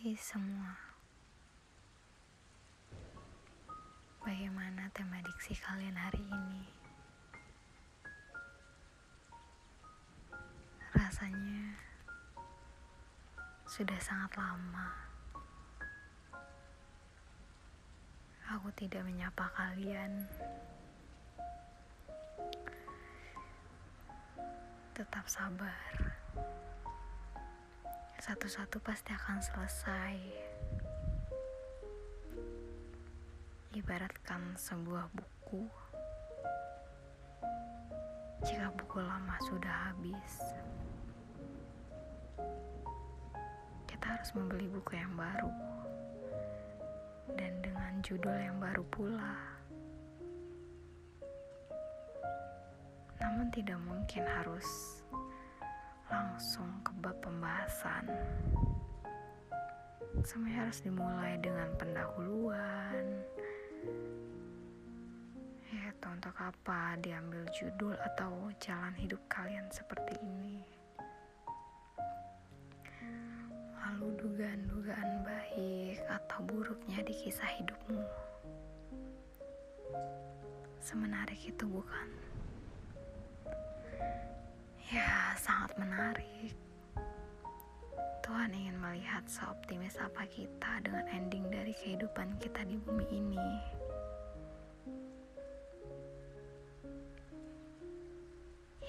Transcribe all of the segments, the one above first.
Hai semua. Bagaimana tema diksi kalian hari ini? Rasanya Sudah sangat lama. Aku tidak menyapa kalian. Tetap sabar satu-satu pasti akan selesai. Ibaratkan sebuah buku, jika buku lama sudah habis, kita harus membeli buku yang baru dan dengan judul yang baru pula. Namun, tidak mungkin harus langsung ke bab pembahasan. Semuanya harus dimulai dengan pendahuluan. Ya, untuk apa diambil judul atau jalan hidup kalian seperti ini? Lalu dugaan-dugaan baik atau buruknya di kisah hidupmu. Semenarik itu bukan? Sangat menarik. Tuhan ingin melihat seoptimis apa kita dengan ending dari kehidupan kita di bumi ini.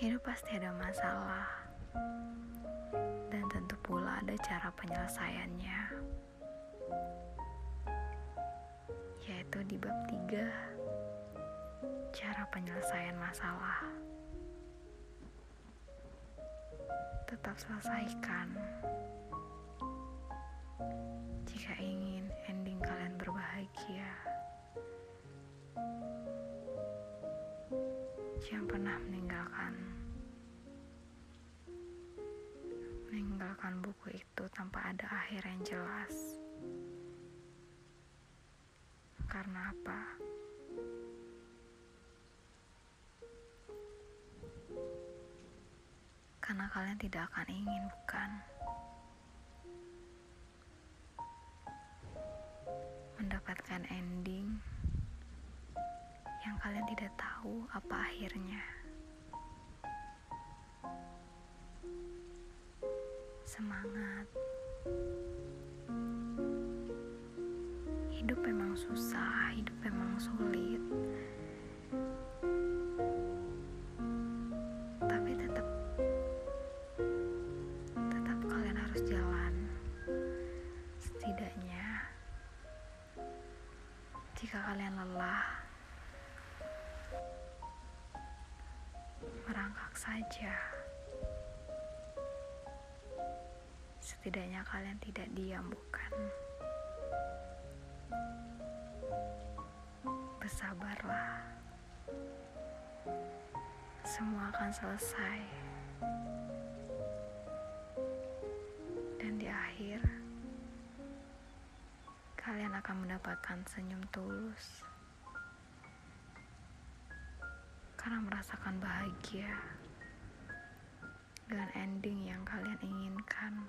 Hidup pasti ada masalah, dan tentu pula ada cara penyelesaiannya, yaitu di bab 3, cara penyelesaian masalah. Tetap selesaikan. Jika ingin ending kalian berbahagia, jangan pernah meninggalkan meninggalkan buku itu tanpa ada akhir yang jelas. Karena apa? Karena kalian tidak akan ingin, bukan? Mendapatkan ending yang kalian tidak tahu apa akhirnya. Semangat. Hidup memang susah, hidup memang sulit. Merangkak saja. Setidaknya kalian tidak diam, bukan? Bersabarlah, semua akan selesai, dan di akhir kalian akan mendapatkan senyum tulus karena merasakan bahagia dengan ending yang kalian inginkan.